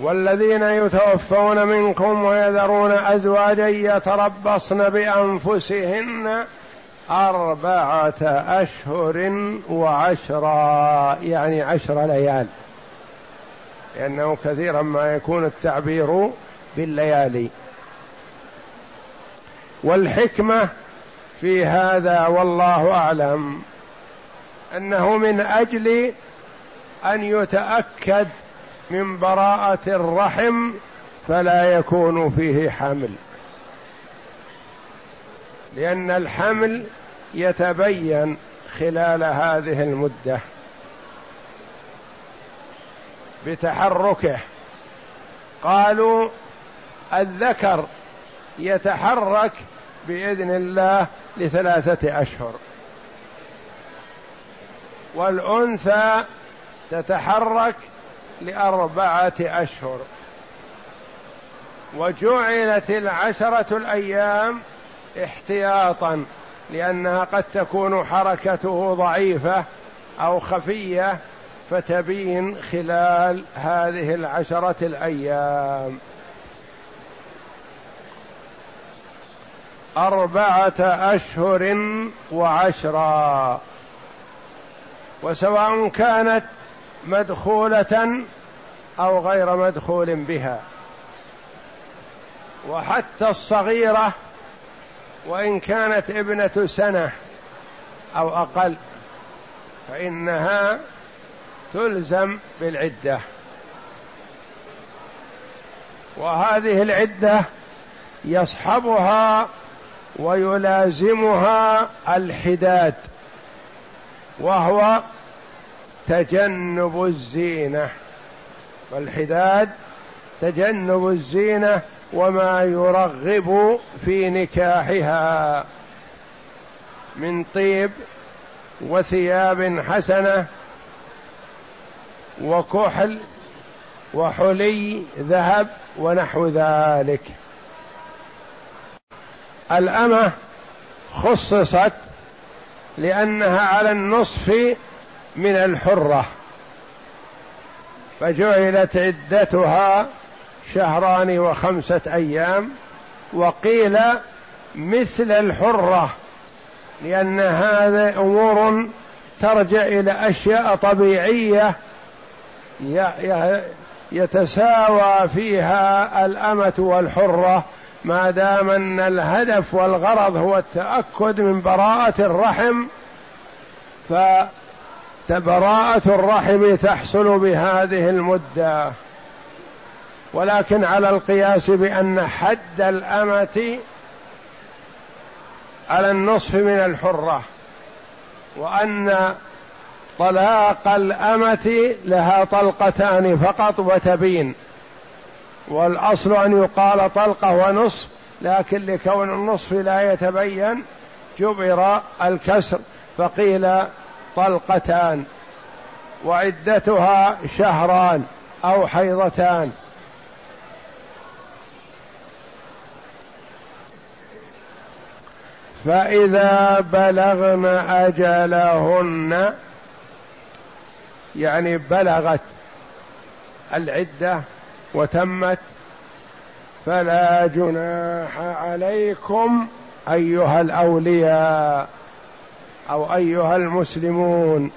والذين يتوفون منكم ويذرون أزواجا يتربصن بأنفسهن أربعة أشهر وعشرا يعني عشر ليال. لأنه كثيرا ما يكون التعبير بالليالي. والحكمة في هذا والله أعلم أنه من أجل أن يتأكد من براءة الرحم فلا يكون فيه حمل. لأن الحمل يتبين خلال هذه المدة بتحركه. قالوا الذكر يتحرك بإذن الله لثلاثة أشهر. والأنثى تتحرك لأربعة أشهر. وجعلت العشرة الأيام احتياطا لأنها قد تكون حركته ضعيفة أو خفية فتبين خلال هذه العشرة الأيام. أربعة أشهر وعشرا وسواء كانت مدخولة أو غير مدخول بها. وحتى الصغيرة وإن كانت ابنة سنة أو أقل فإنها تلزم بالعدة. وهذه العدة يصحبها ويلازمها الحداد وهو تجنب الزينة. والحداد تجنب الزينة وما يرغب في نكاحها من طيب وثياب حسنة وكحل وحلي ذهب ونحو ذلك. الأمة خصصت لأنها على النصف من الحرة. فجعلت عدتها شهران وخمسة أيام وقيل مثل الحرة لأن هذا أمور ترجع إلى أشياء طبيعية يتساوى فيها الأمة والحرة ما دام أن الهدف والغرض هو التأكد من براءة الرحم فبراءه الرحم تحصل بهذه المدة. ولكن على القياس بأن حد الأمة على النصف من الحرة وأن طلاق الأمة لها طلقتان فقط وتبين. والأصل أن يقال طلقه ونصف لكن لكون النصف لا يتبين جبر الكسر فقيل طلقتان وعدتها شهران أو حيضتان. فإذا بلغن أجلهن يعني بلغت العدة وتمت فلا جناح عليكم أيها الأولياء. أو أيها المسلمون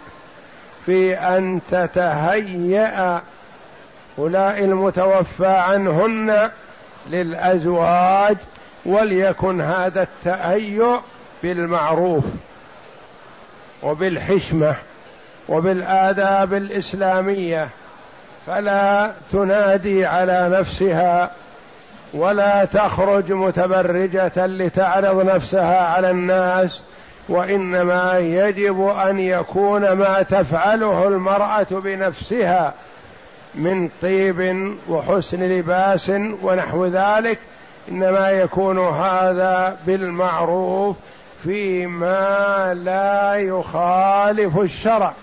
في أن تتهيأ هؤلاء المتوفى عنهن للأزواج وليكن هذا التهيؤ بالمعروف وبالحشمة وبالآداب الإسلامية. فلا تنادي على نفسها ولا تخرج متبرجة لتعرض نفسها على الناس وإنما يجب أن يكون ما تفعله المرأة بنفسها من طيب وحسن لباس ونحو ذلك إنما يكون هذا بالمعروف فيما لا يخالف الشرع.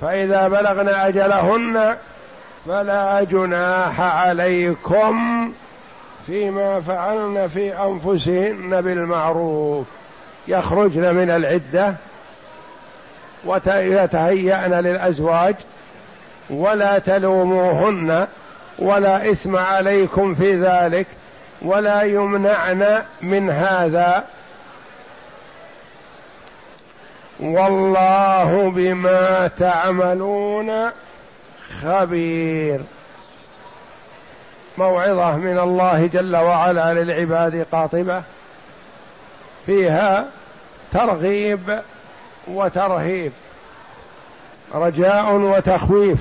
فإذا بلغن أجلهن فلا جناح عليكم فيما فعلن في أنفسهن بالمعروف. يخرجن من العدة ويتهيأن للأزواج ولا تلوموهن ولا إثم عليكم في ذلك ولا يمنعن من هذا. والله بما تعملون خبير. موعظة من الله جل وعلا للعباد قاطبة. فيها ترغيب وترهيب رجاء وتخويف.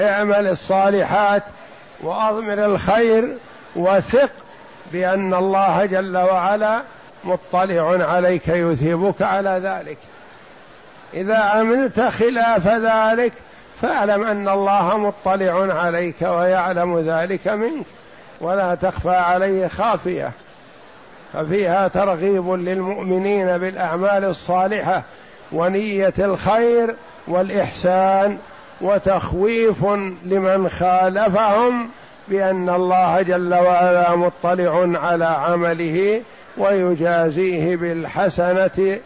اعمل الصالحات وأضمر الخير وثق بأن الله جل وعلا مطلع عليك يثيبك على ذلك. إذا عملت خلاف ذلك فاعلم أن الله مطلع عليك ويعلم ذلك منك ولا تخفى عليه خافية. ففيها ترغيب للمؤمنين بالأعمال الصالحة ونية الخير والإحسان وتخويف لمن خالفهم بأن الله جل وعلا مطلع على عمله ويجازيه بالحسنة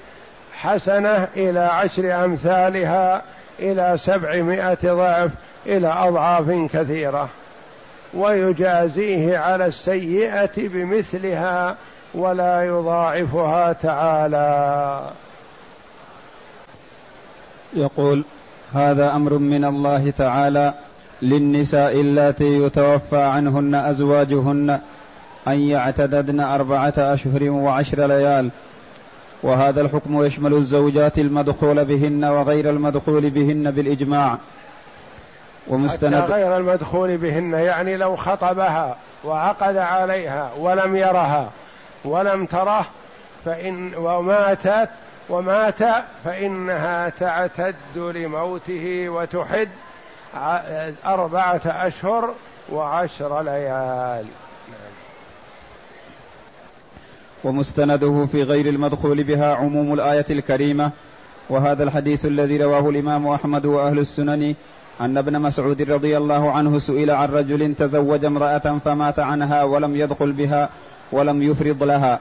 حسنة إلى عشر أمثالها إلى سبعمائة ضعف إلى أضعاف كثيرة. ويجازيه على السيئة بمثلها ولا يضاعفها تعالى. يقول هذا أمر من الله تعالى للنساء اللاتي يتوفى عنهن أزواجهن أن يعتددن أربعة أشهر وعشر ليال. وهذا الحكم يشمل الزوجات المدخول بهن وغير المدخول بهن بالإجماع. ومستند حتى غير المدخول بهن يعني لو خطبها وعقد عليها ولم يرها. ولم تره فإن وماتت ومات فإنها تعتد لموته وتحد أربعة أشهر وعشر ليال. ومستنده في غير المدخول بها عموم الآية الكريمة وهذا الحديث الذي رواه الإمام أحمد وأهل السنن أن ابن مسعود رضي الله عنه سئل عن رجل تزوج امرأة فمات عنها ولم يدخل بها ولم يفرض لها.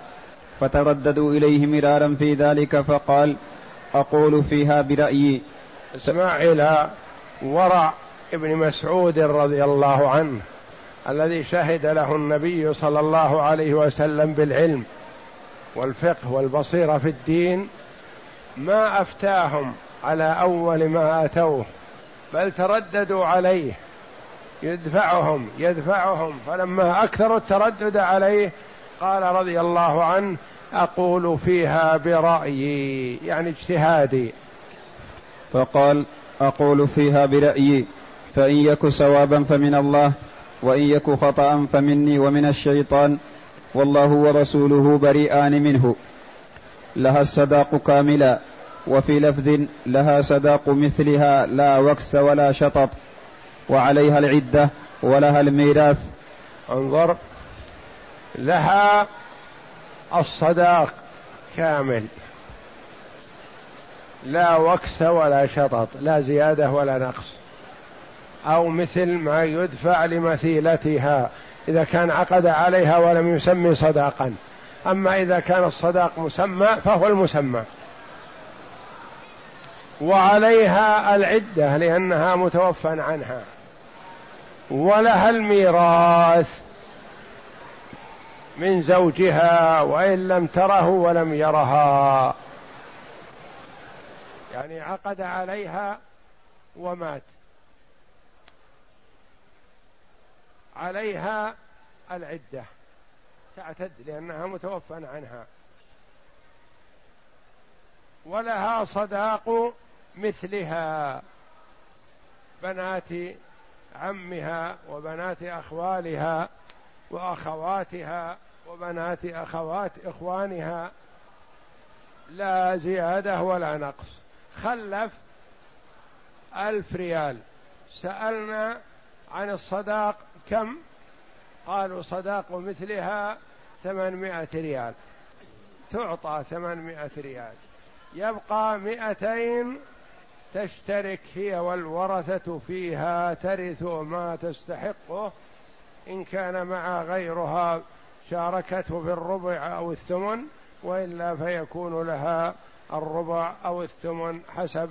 فترددوا إليه مرارا في ذلك فقال أقول فيها برأيي. اسمع إلى ورع ابن مسعود رضي الله عنه الذي شهد له النبي صلى الله عليه وسلم بالعلم والفقه والبصيرة في الدين ما أفتاهم على أول ما أتوه بل ترددوا عليه يدفعهم يدفعهم فلما أكثروا التردد عليه قال رضي الله عنه أقول فيها برأيي يعني اجتهادي. فقال أقول فيها برأيي فإن يك صوابا فمن الله وإن يك خطا فمني ومن الشيطان والله ورسوله بريئان منه. لها الصداق كاملا وفي لفظ لها صداق مثلها لا وكس ولا شطط وعليها العدة ولها الميراث. انظر لها الصداق كامل. لا وكس ولا شطط لا زيادة ولا نقص. أو مثل ما يدفع لمثيلتها إذا كان عقد عليها ولم يسمي صداقا. أما إذا كان الصداق مسمى فهو المسمى. وعليها العدة لأنها متوفى عنها. ولها الميراث. من زوجها وإن لم تره ولم يرها. يعني عقد عليها ومات. عليها العدة. تعتد لأنها متوفى عنها. ولها صداق مثلها. بنات عمها وبنات أخوالها وأخواتها وبنات أخوات إخوانها لا زيادة ولا نقص. خلف ألف ريال. سألنا عن الصداق كم؟ قالوا صداق مثلها ثمانمائة ريال. تعطى ثمانمائة ريال. يبقى مئتين تشترك هي والورثة فيها ترث ما تستحقه إن كان مع غيرها شاركته في الربع أو الثمن وإلا فيكون لها الربع أو الثمن حسب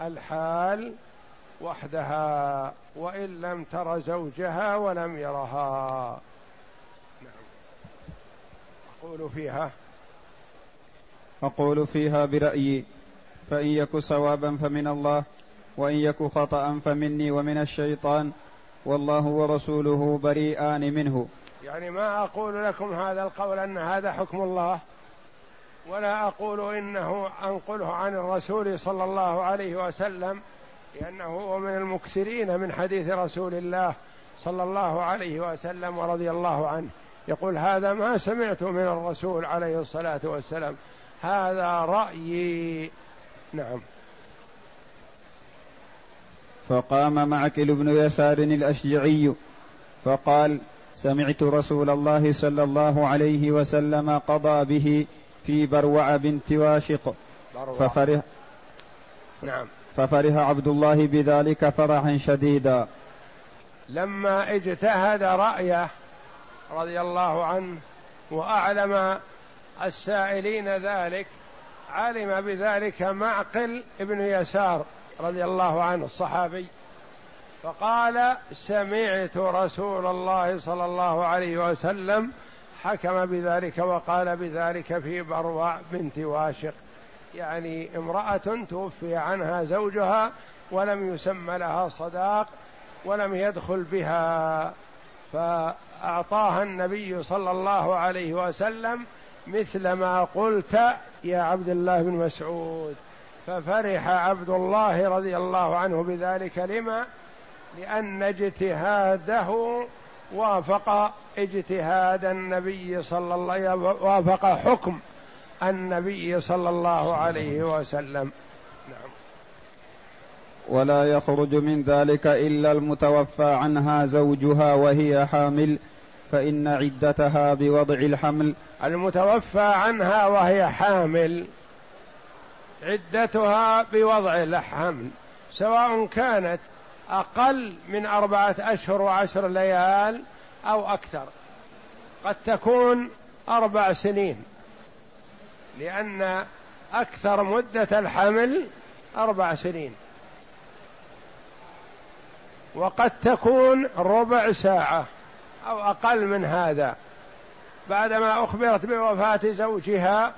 الحال وحدها وإن لم تر زوجها ولم يرها. نعم. أقول فيها. أقول فيها برأيي. فإن يك صوابا فمن الله وإن يك خطأ فمني ومن الشيطان. والله ورسوله بريئان منه. يعني ما أقول لكم هذا القول أن هذا حكم الله ولا أقول إنه أنقله عن الرسول صلى الله عليه وسلم لأنه هو من المكثرين من حديث رسول الله صلى الله عليه وسلم ورضي الله عنه. يقول هذا ما سمعت من الرسول عليه الصلاة والسلام. هذا رأيي. نعم. فقام معكل بن يسار الأشجعي فقال سمعت رسول الله صلى الله عليه وسلم قضى به في بروع بنت واشق. ففرح نعم. ففرح عبد الله بذلك فرحا شديدا. لما اجتهد رأيه رضي الله عنه وأعلم السائلين ذلك علم بذلك معقل ابن يسار. رضي الله عنه الصحابي فقال سمعت رسول الله صلى الله عليه وسلم حكم بذلك وقال بذلك في بروع بنت واشق. يعني امرأة توفي عنها زوجها ولم يسمى لها صداق ولم يدخل بها فأعطاها النبي صلى الله عليه وسلم مثل ما قلت يا عبد الله بن مسعود. ففرح عبد الله رضي الله عنه بذلك لما؟ لأن اجتهاده وافق اجتهاد النبي صلى الله عليه وافق حكم النبي صلى الله عليه وسلم. نعم. ولا يخرج من ذلك إلا المتوفى عنها زوجها وهي حامل فإن عدتها بوضع الحمل. المتوفى عنها وهي حامل. عدتها بوضع الحمل سواء كانت أقل من أربعة أشهر وعشر ليال أو أكثر. قد تكون أربع سنين لأن أكثر مدة الحمل أربع سنين. وقد تكون ربع ساعة أو أقل من هذا بعدما أخبرت بوفاة زوجها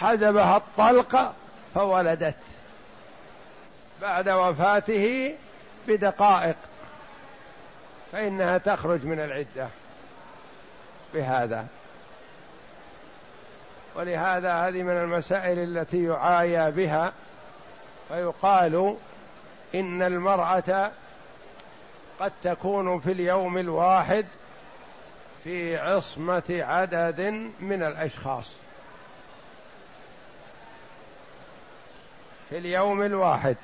حجبها الطلق فولدت بعد وفاته بدقائق فإنها تخرج من العدة بهذا. ولهذا هذه من المسائل التي يعايى بها فيقال إن المرأة قد تكون في اليوم الواحد في عصمة عدد من الأشخاص. في اليوم الواحد.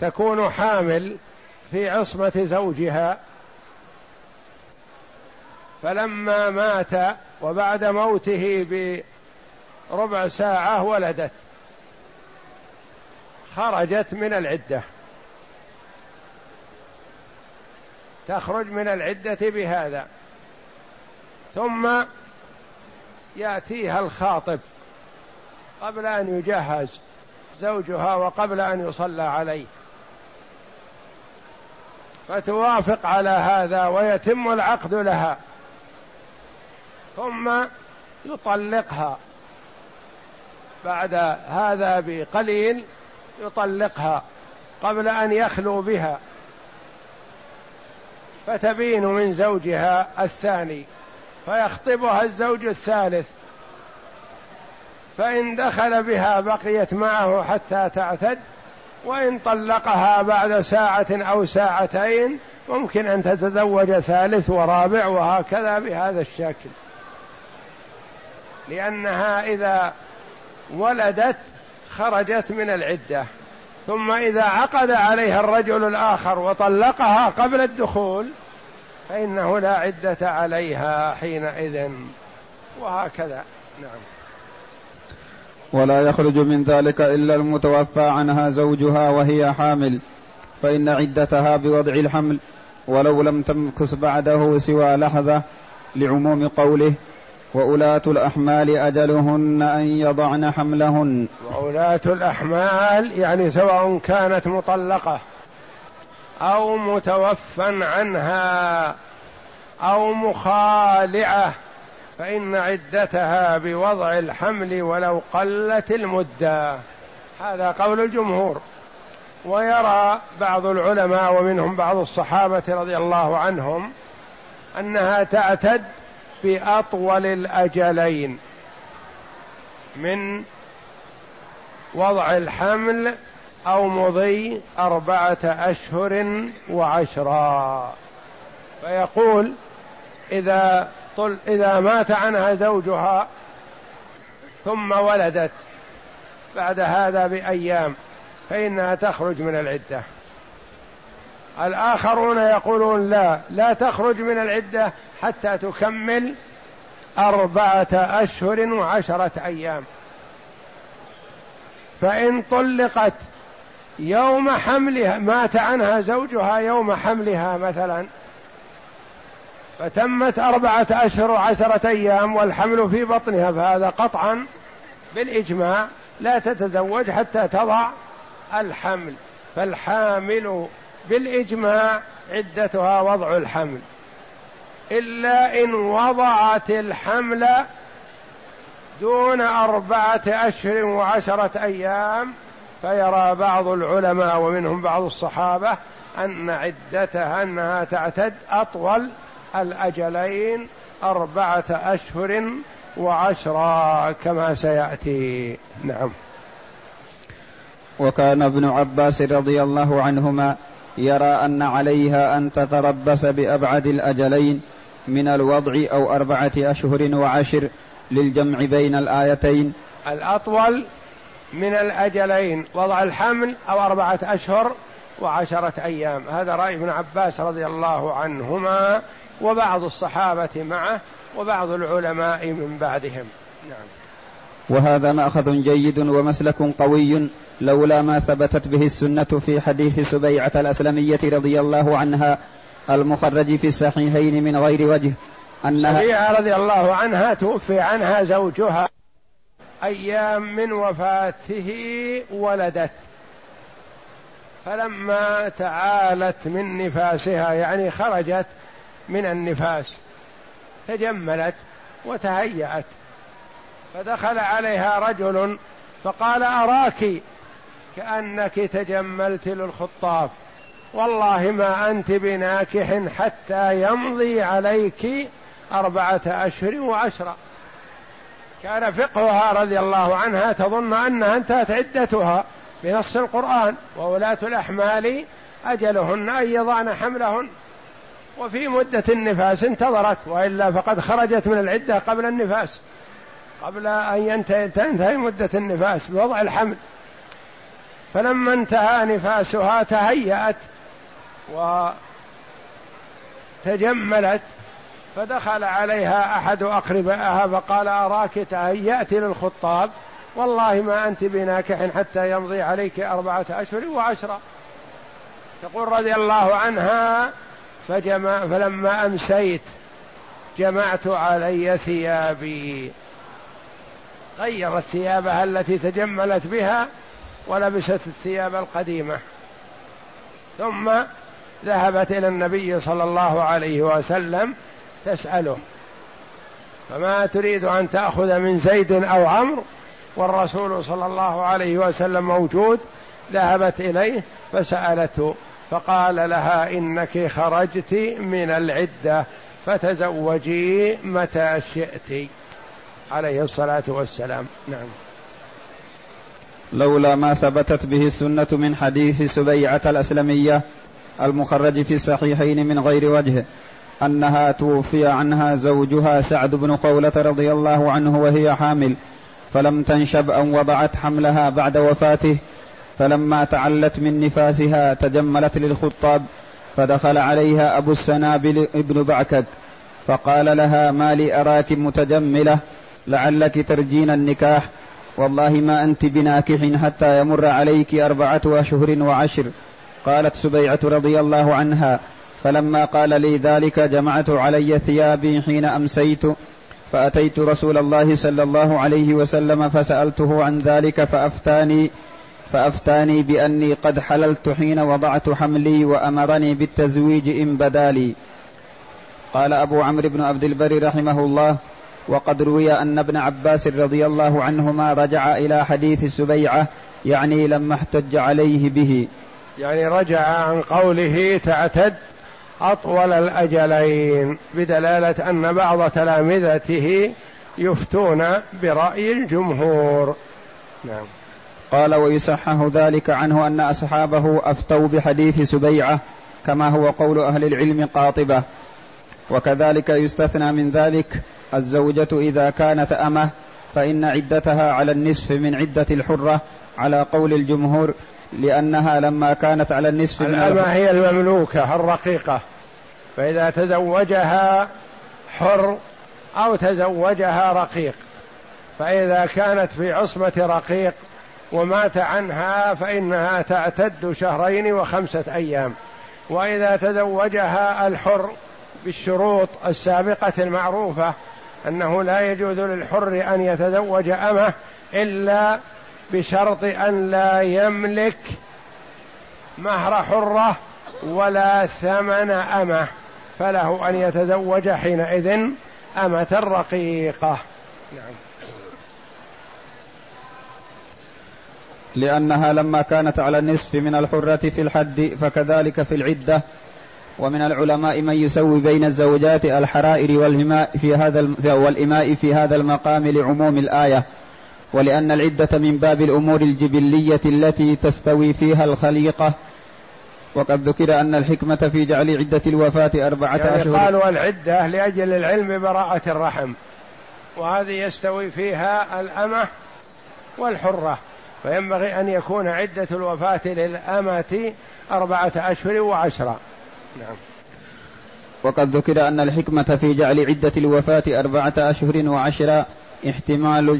تكون حامل في عصمة زوجها. فلما مات وبعد موته بربع ساعة ولدت. خرجت من العدة. تخرج من العدة بهذا. ثم يأتيها الخاطب قبل أن يجهز زوجها وقبل أن يصلى عليه. فتوافق على هذا ويتم العقد لها. ثم يطلقها. بعد هذا بقليل يطلقها قبل أن يخلو بها. فتبين من زوجها الثاني. فيخطبها الزوج الثالث. فإن دخل بها بقيت معه حتى تعتد وإن طلقها بعد ساعة أو ساعتين ممكن أن تتزوج ثالث ورابع وهكذا بهذا الشكل. لأنها إذا ولدت خرجت من العدة. ثم إذا عقد عليها الرجل الآخر وطلقها قبل الدخول فإنه لا عدة عليها حينئذ. وهكذا. نعم. ولا يخرج من ذلك إلا المتوفى عنها زوجها وهي حامل. فإن عدتها بوضع الحمل ولو لم تمكث بعده سوى لحظة لعموم قوله وأولاة الأحمال أجلهن أن يضعن حملهن. وأولاة الأحمال يعني سواء كانت مطلقة أو متوفى عنها أو مخالعة فإن عدتها بوضع الحمل ولو قلت المدة. هذا قول الجمهور. ويرى بعض العلماء ومنهم بعض الصحابة رضي الله عنهم أنها تعتد بأطول الأجلين من وضع الحمل أو مضي أربعة أشهر وعشرا. فيقول إذا طل إذا مات عنها زوجها ثم ولدت بعد هذا بأيام فإنها تخرج من العدة. الآخرون يقولون لا لا تخرج من العدة حتى تكمل أربعة أشهر وعشرة أيام. فإن طلقت يوم حملها مات عنها زوجها يوم حملها مثلا. فتمت أربعة أشهر وعشرة أيام والحمل في بطنها فهذا قطعا بالإجماع لا تتزوج حتى تضع الحمل. فالحامل بالإجماع عدتها وضع الحمل. إلا إن وضعت الحمل دون أربعة أشهر وعشرة أيام فيرى بعض العلماء ومنهم بعض الصحابة أن عدتها أنها تعتد أطول الأجلين أربعة أشهر وعشرا كما سيأتي. نعم. وكان ابن عباس رضي الله عنهما يرى أن عليها أن تتربص بأبعد الأجلين من الوضع أو أربعة أشهر وعشر للجمع بين الآيتين. الأطول من الأجلين وضع الحمل أو أربعة أشهر وعشرة أيام. هذا رأي ابن عباس رضي الله عنهما وبعض الصحابة معه وبعض العلماء من بعدهم. نعم. وهذا مأخذ جيد ومسلك قوي لولا ما ثبتت به السنة في حديث سبيعة الأسلمية رضي الله عنها المخرج في الصحيحين من غير وجه أنها سبيعة رضي الله عنها توفي عنها زوجها. أيام من وفاته ولدت. فلما تعالت من نفاسها يعني خرجت من النفاس تجملت وتهيأت. فدخل عليها رجل فقال أراك كأنك تجملت للخطاف. والله ما أنت بناكح حتى يمضي عليك أربعة أشهر وعشرة. كان فقهها رضي الله عنها تظن أنها انتهت عدتها بنص القرآن وولاة الأحمال أجلهن أن يضعن حملهن وفي مدة النفاس انتظرت وإلا فقد خرجت من العدة قبل النفاس قبل أن ينتهي تنتهي مدة النفاس بوضع الحمل. فلما انتهى نفاسها تهيأت وتجملت فدخل عليها أحد أقربائها فقال أراك تهيأت للخطاب. والله ما أنت بناكح حتى يمضي عليك أربعة أشهر وعشرة. تقول رضي الله عنها فجمع فلما أمسيت جمعت علي ثيابي. غيرت ثيابها التي تجملت بها ولبست الثياب القديمة. ثم ذهبت إلى النبي صلى الله عليه وسلم تسأله. فما تريد أن تأخذ من زيد أو عمرو والرسول صلى الله عليه وسلم موجود ذهبت إليه فسألته فقال لها إنك خرجت من العدة فتزوجي متى شئت. عليه الصلاة والسلام. نعم. لولا ما ثبتت به السنة من حديث سبيعة الأسلمية المخرج في الصحيحين من غير وجه. أنها توفي عنها زوجها سعد بن خولة رضي الله عنه وهي حامل فلم تنشب أن وضعت حملها بعد وفاته. فلما تعلت من نفاسها تجملت للخطاب فدخل عليها أبو السنابل ابن بعكك فقال لها ما لي أراك متجملة لعلك ترجين النكاح. والله ما أنت بناكح حتى يمر عليك أربعة أشهر وعشر. قالت سبيعة رضي الله عنها فلما قال لي ذلك جمعت علي ثيابي حين أمسيت فأتيت رسول الله صلى الله عليه وسلم فسألته عن ذلك فأفتاني فأفتاني بأني قد حللت حين وضعت حملي وأمرني بالتزويج إن بدا لي. قال أبو عمرو بن عبد البر رحمه الله وقد روي أن ابن عباس رضي الله عنهما رجع إلى حديث سبيعة يعني لما احتج عليه به. يعني رجع عن قوله تعتد أطول الأجلين بدلالة أن بعض تلامذته يفتون برأي الجمهور. نعم. قال ويصحح ذلك عنه أن أصحابه أفتوا بحديث سبيعة كما هو قول أهل العلم قاطبة. وكذلك يستثنى من ذلك الزوجة إذا كانت أمة فإن عدتها على النصف من عدة الحرة على قول الجمهور لأنها لما كانت على النصف من الأمة هي المملوكة الرقيقة. فإذا تزوجها حر أو تزوجها رقيق. فإذا كانت في عصمة رقيق ومات عنها فإنها تعتد شهرين وخمسة أيام. وإذا تزوجها الحر بالشروط السابقة المعروفة أنه لا يجوز للحر أن يتزوج أمه إلا بشرط أن لا يملك مهر حرة ولا ثمن أمة فله أن يتزوج حينئذ أمة رقيقة. نعم. لأنها لما كانت على النصف من الحرة في الحد فكذلك في العدة. ومن العلماء من يسوي بين الزوجات الحرائر والإماء في هذا والإماء في هذا المقام لعموم الآية. ولأن العدة من باب الأمور الجبلية التي تستوي فيها الخليقة. وقد ذكر أن الحكمة في جعل عدة الوفاة أربعة يعني أشهر. قالوا العدة لأجل العلم براءة الرحم. وهذه يستوي فيها الأمة والحرة. فينبغي أن يكون عدة الوفاة للأمة أربعة أشهر وعشرة. نعم. وقد ذكر أن الحكمة في جعل عدة الوفاة أربعة أشهر وعشرة. احتمال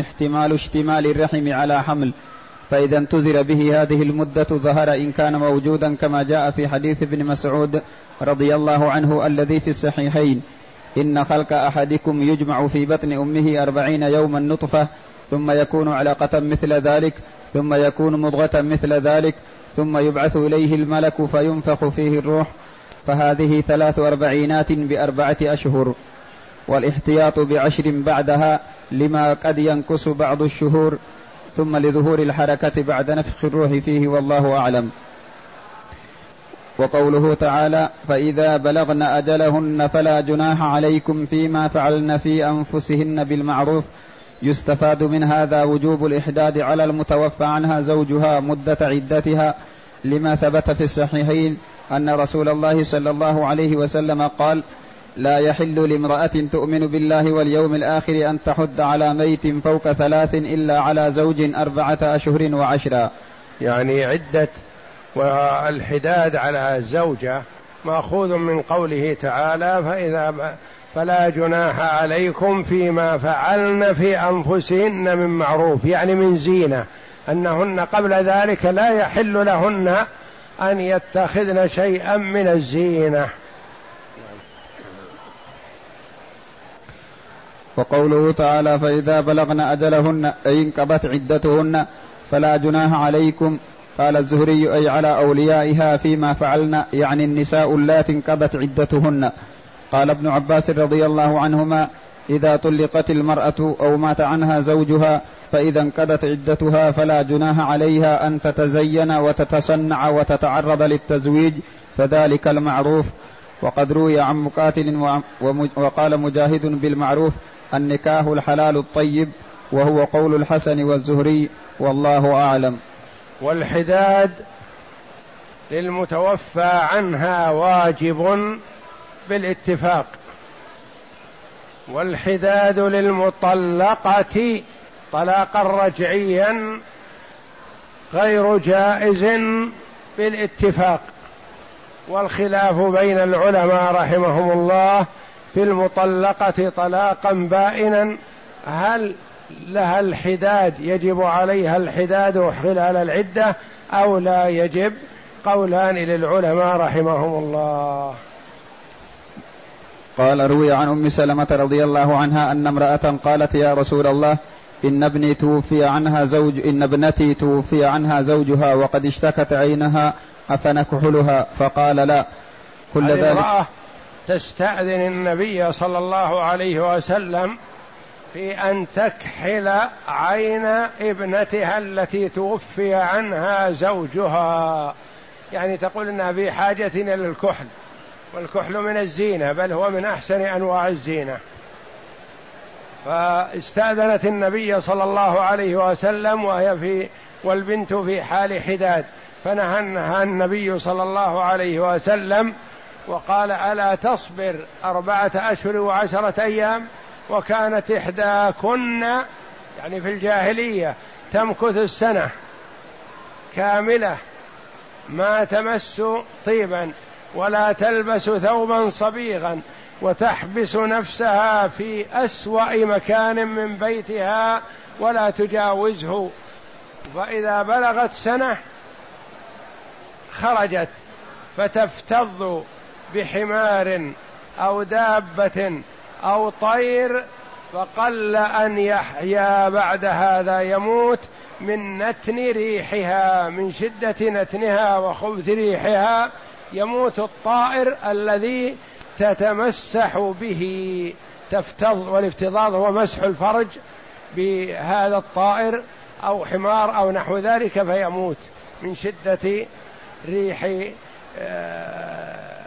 احتمال اشتمال الرحم على حمل فإذا انتظر به هذه المدة ظهر إن كان موجودا كما جاء في حديث ابن مسعود رضي الله عنه الذي في الصحيحين إن خلق أحدكم يجمع في بطن أمه أربعين يوما نطفة ثم يكون علقة مثل ذلك ثم يكون مضغة مثل ذلك ثم يبعث إليه الملك فينفخ فيه الروح فهذه ثلاث أربعينات بأربعة أشهر. والاحتياط بعشر بعدها لما قد ينقص بعض الشهور ثم لظهور الحركة بعد نفخ الروح فيه والله أعلم. وقوله تعالى فإذا بلغن أجلهن فلا جناح عليكم فيما فعلن في أنفسهن بالمعروف. يستفاد من هذا وجوب الإحداد على المتوفى عنها زوجها مدة عدتها. لما ثبت في الصحيحين أن رسول الله صلى الله عليه وسلم قال لا يحل لامرأة تؤمن بالله واليوم الآخر أن تحد على ميت فوق ثلاث إلا على زوج أربعة أشهر وعشرا يعني عدة والحداد على الزوجة مأخوذ من قوله تعالى فإذا فلا جناح عليكم فيما فعلن في أنفسهن من معروف يعني من زينة أنهن قبل ذلك لا يحل لهن أن يتخذن شيئا من الزينة. وقوله تعالى فإذا بلغن أجلهن أي انقضت عدتهن فلا جناح عليكم. قال الزهري أي على أوليائها فيما فعلن يعني النساء اللاتي انقضت عدتهن. قال ابن عباس رضي الله عنهما إذا طلقت المرأة أو مات عنها زوجها فإذا انقضت عدتها فلا جناح عليها أن تتزين وتتصنع وتتعرض للتزويج فذلك المعروف. وقد روي عن مقاتل وقال مجاهد بالمعروف النكاح الحلال الطيب وهو قول الحسن والزهري والله أعلم. والحداد للمتوفى عنها واجب بالاتفاق. والحداد للمطلقة طلاقا رجعيا غير جائز بالاتفاق. والخلاف بين العلماء رحمهم الله في المطلقة طلاقا بائنا هل لها الحداد؟ يجب عليها الحداد خلال العدة أو لا يجب؟ قولان للعلماء رحمهم الله. قال روي عن أم سلمة رضي الله عنها أن امرأة قالت يا رسول الله إن ابني توفي عنها زوج إن ابنتي توفي عنها زوجها وقد اشتكت عينها أفنكحلها. فقال لا كل ذلك تستأذن النبي صلى الله عليه وسلم في أن تكحل عين ابنتها التي توفي عنها زوجها. يعني تقول انها في حاجة إلى الكحل والكحل من الزينة بل هو من أحسن أنواع الزينة. فاستأذنت النبي صلى الله عليه وسلم وهي في والبنت في حال حداد فنهى النبي صلى الله عليه وسلم وقال ألا تصبر أربعة أشهر وعشرة أيام وكانت إحداكن يعني في الجاهلية تمكث السنة كاملة ما تمس طيبا ولا تلبس ثوبا صبيغا وتحبس نفسها في أسوأ مكان من بيتها ولا تجاوزه. فإذا بلغت سنة خرجت فتفتض بحمار أو دابة أو طير فقل أن يحيا بعد هذا يموت من نتن ريحها من شدة نتنها وخبث ريحها. يموت الطائر الذي تتمسح به. تفتض والافتضاض هو مسح الفرج بهذا الطائر أو حمار أو نحو ذلك فيموت من شدة ريح آه،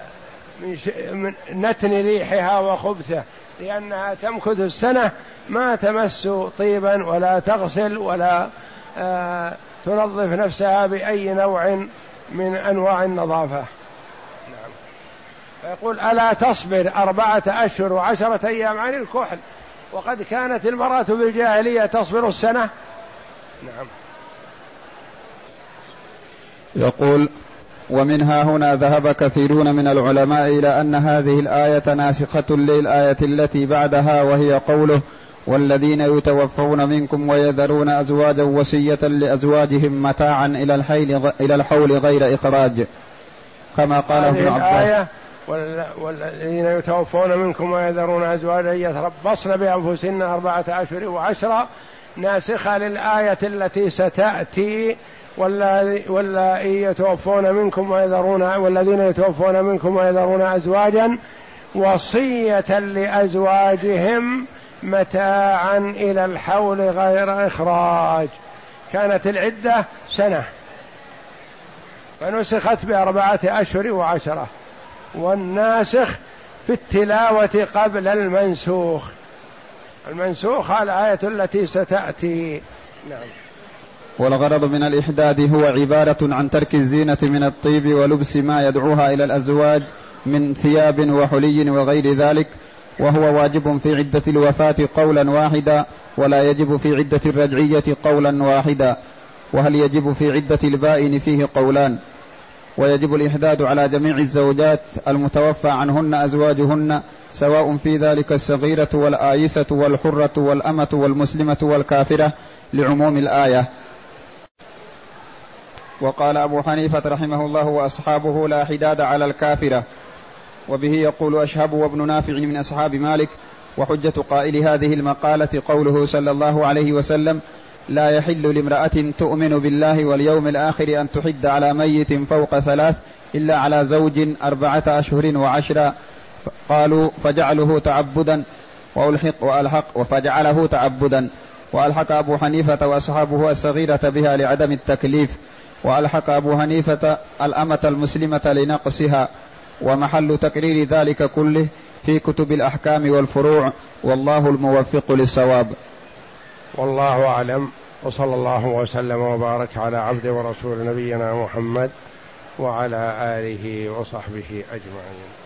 من نتن ريحها وخبثه لأنها تمكث السنة ما تمس طيبا ولا تغسل ولا آه تنظف نفسها بأي نوع من أنواع النظافة. نعم. فيقول ألا تصبر أربعة أشهر وعشرة أيام عن الكحل؟ وقد كانت المرأة في الجاهلية تصبر السنة. نعم. يقول ومنها هنا ذهب كثيرون من العلماء إلى أن هذه الآية ناسخة للآية التي بعدها وهي قوله والذين يتوفون منكم ويذرون أزواجا وصية لأزواجهم متاعا إلى الحيل إلى الحول غير إخراج كما قال ابن عباس. والذين يتوفون منكم ويذرون ازواجا يتربصن بأنفسهن أربعة اشهر وعشرا ناسخة للآية التي ستأتي واللائي يتوفون منكم ويذرون والذين يتوفون منكم ويذرون أزواجا وصية لأزواجهم متاعا إلى الحول غير إخراج. كانت العدة سنة. فنسخت بأربعة أشهر وعشرة. والناسخ في التلاوة قبل المنسوخ. المنسوخ الآية التي ستأتي. نعم. والغرض من الإحداد هو عبارة عن ترك الزينة من الطيب ولبس ما يدعوها إلى الأزواج من ثياب وحلي وغير ذلك وهو واجب في عدة الوفاة قولا واحدا ولا يجب في عدة الرجعية قولا واحدا وهل يجب في عدة البائن فيه قولان؟ ويجب الإحداد على جميع الزوجات المتوفى عنهن أزواجهن سواء في ذلك الصغيرة والآيسة والحرة والأمة والمسلمة والكافرة لعموم الآية. وقال أبو حنيفة رحمه الله وأصحابه لا حداد على الكافرة. وبه يقول أشهب وابن نافع من أصحاب مالك وحجة قائل هذه المقالة قوله صلى الله عليه وسلم لا يحل لامرأة تؤمن بالله واليوم الآخر أن تحد على ميت فوق ثلاث إلا على زوج أربعة أشهر وعشرا قالوا فجعله تعبدا وألحق وألحق فجعله تعبدا وألحق أبو حنيفة وأصحابه الصغيرة بها لعدم التكليف. وألحق أبو حنيفه الأمة المسلمة لنقصها ومحل تقرير ذلك كله في كتب الأحكام والفروع والله الموفق للصواب. والله أعلم وصلى الله وسلم وبارك على عبد ورسول نبينا محمد وعلى آله وصحبه أجمعين.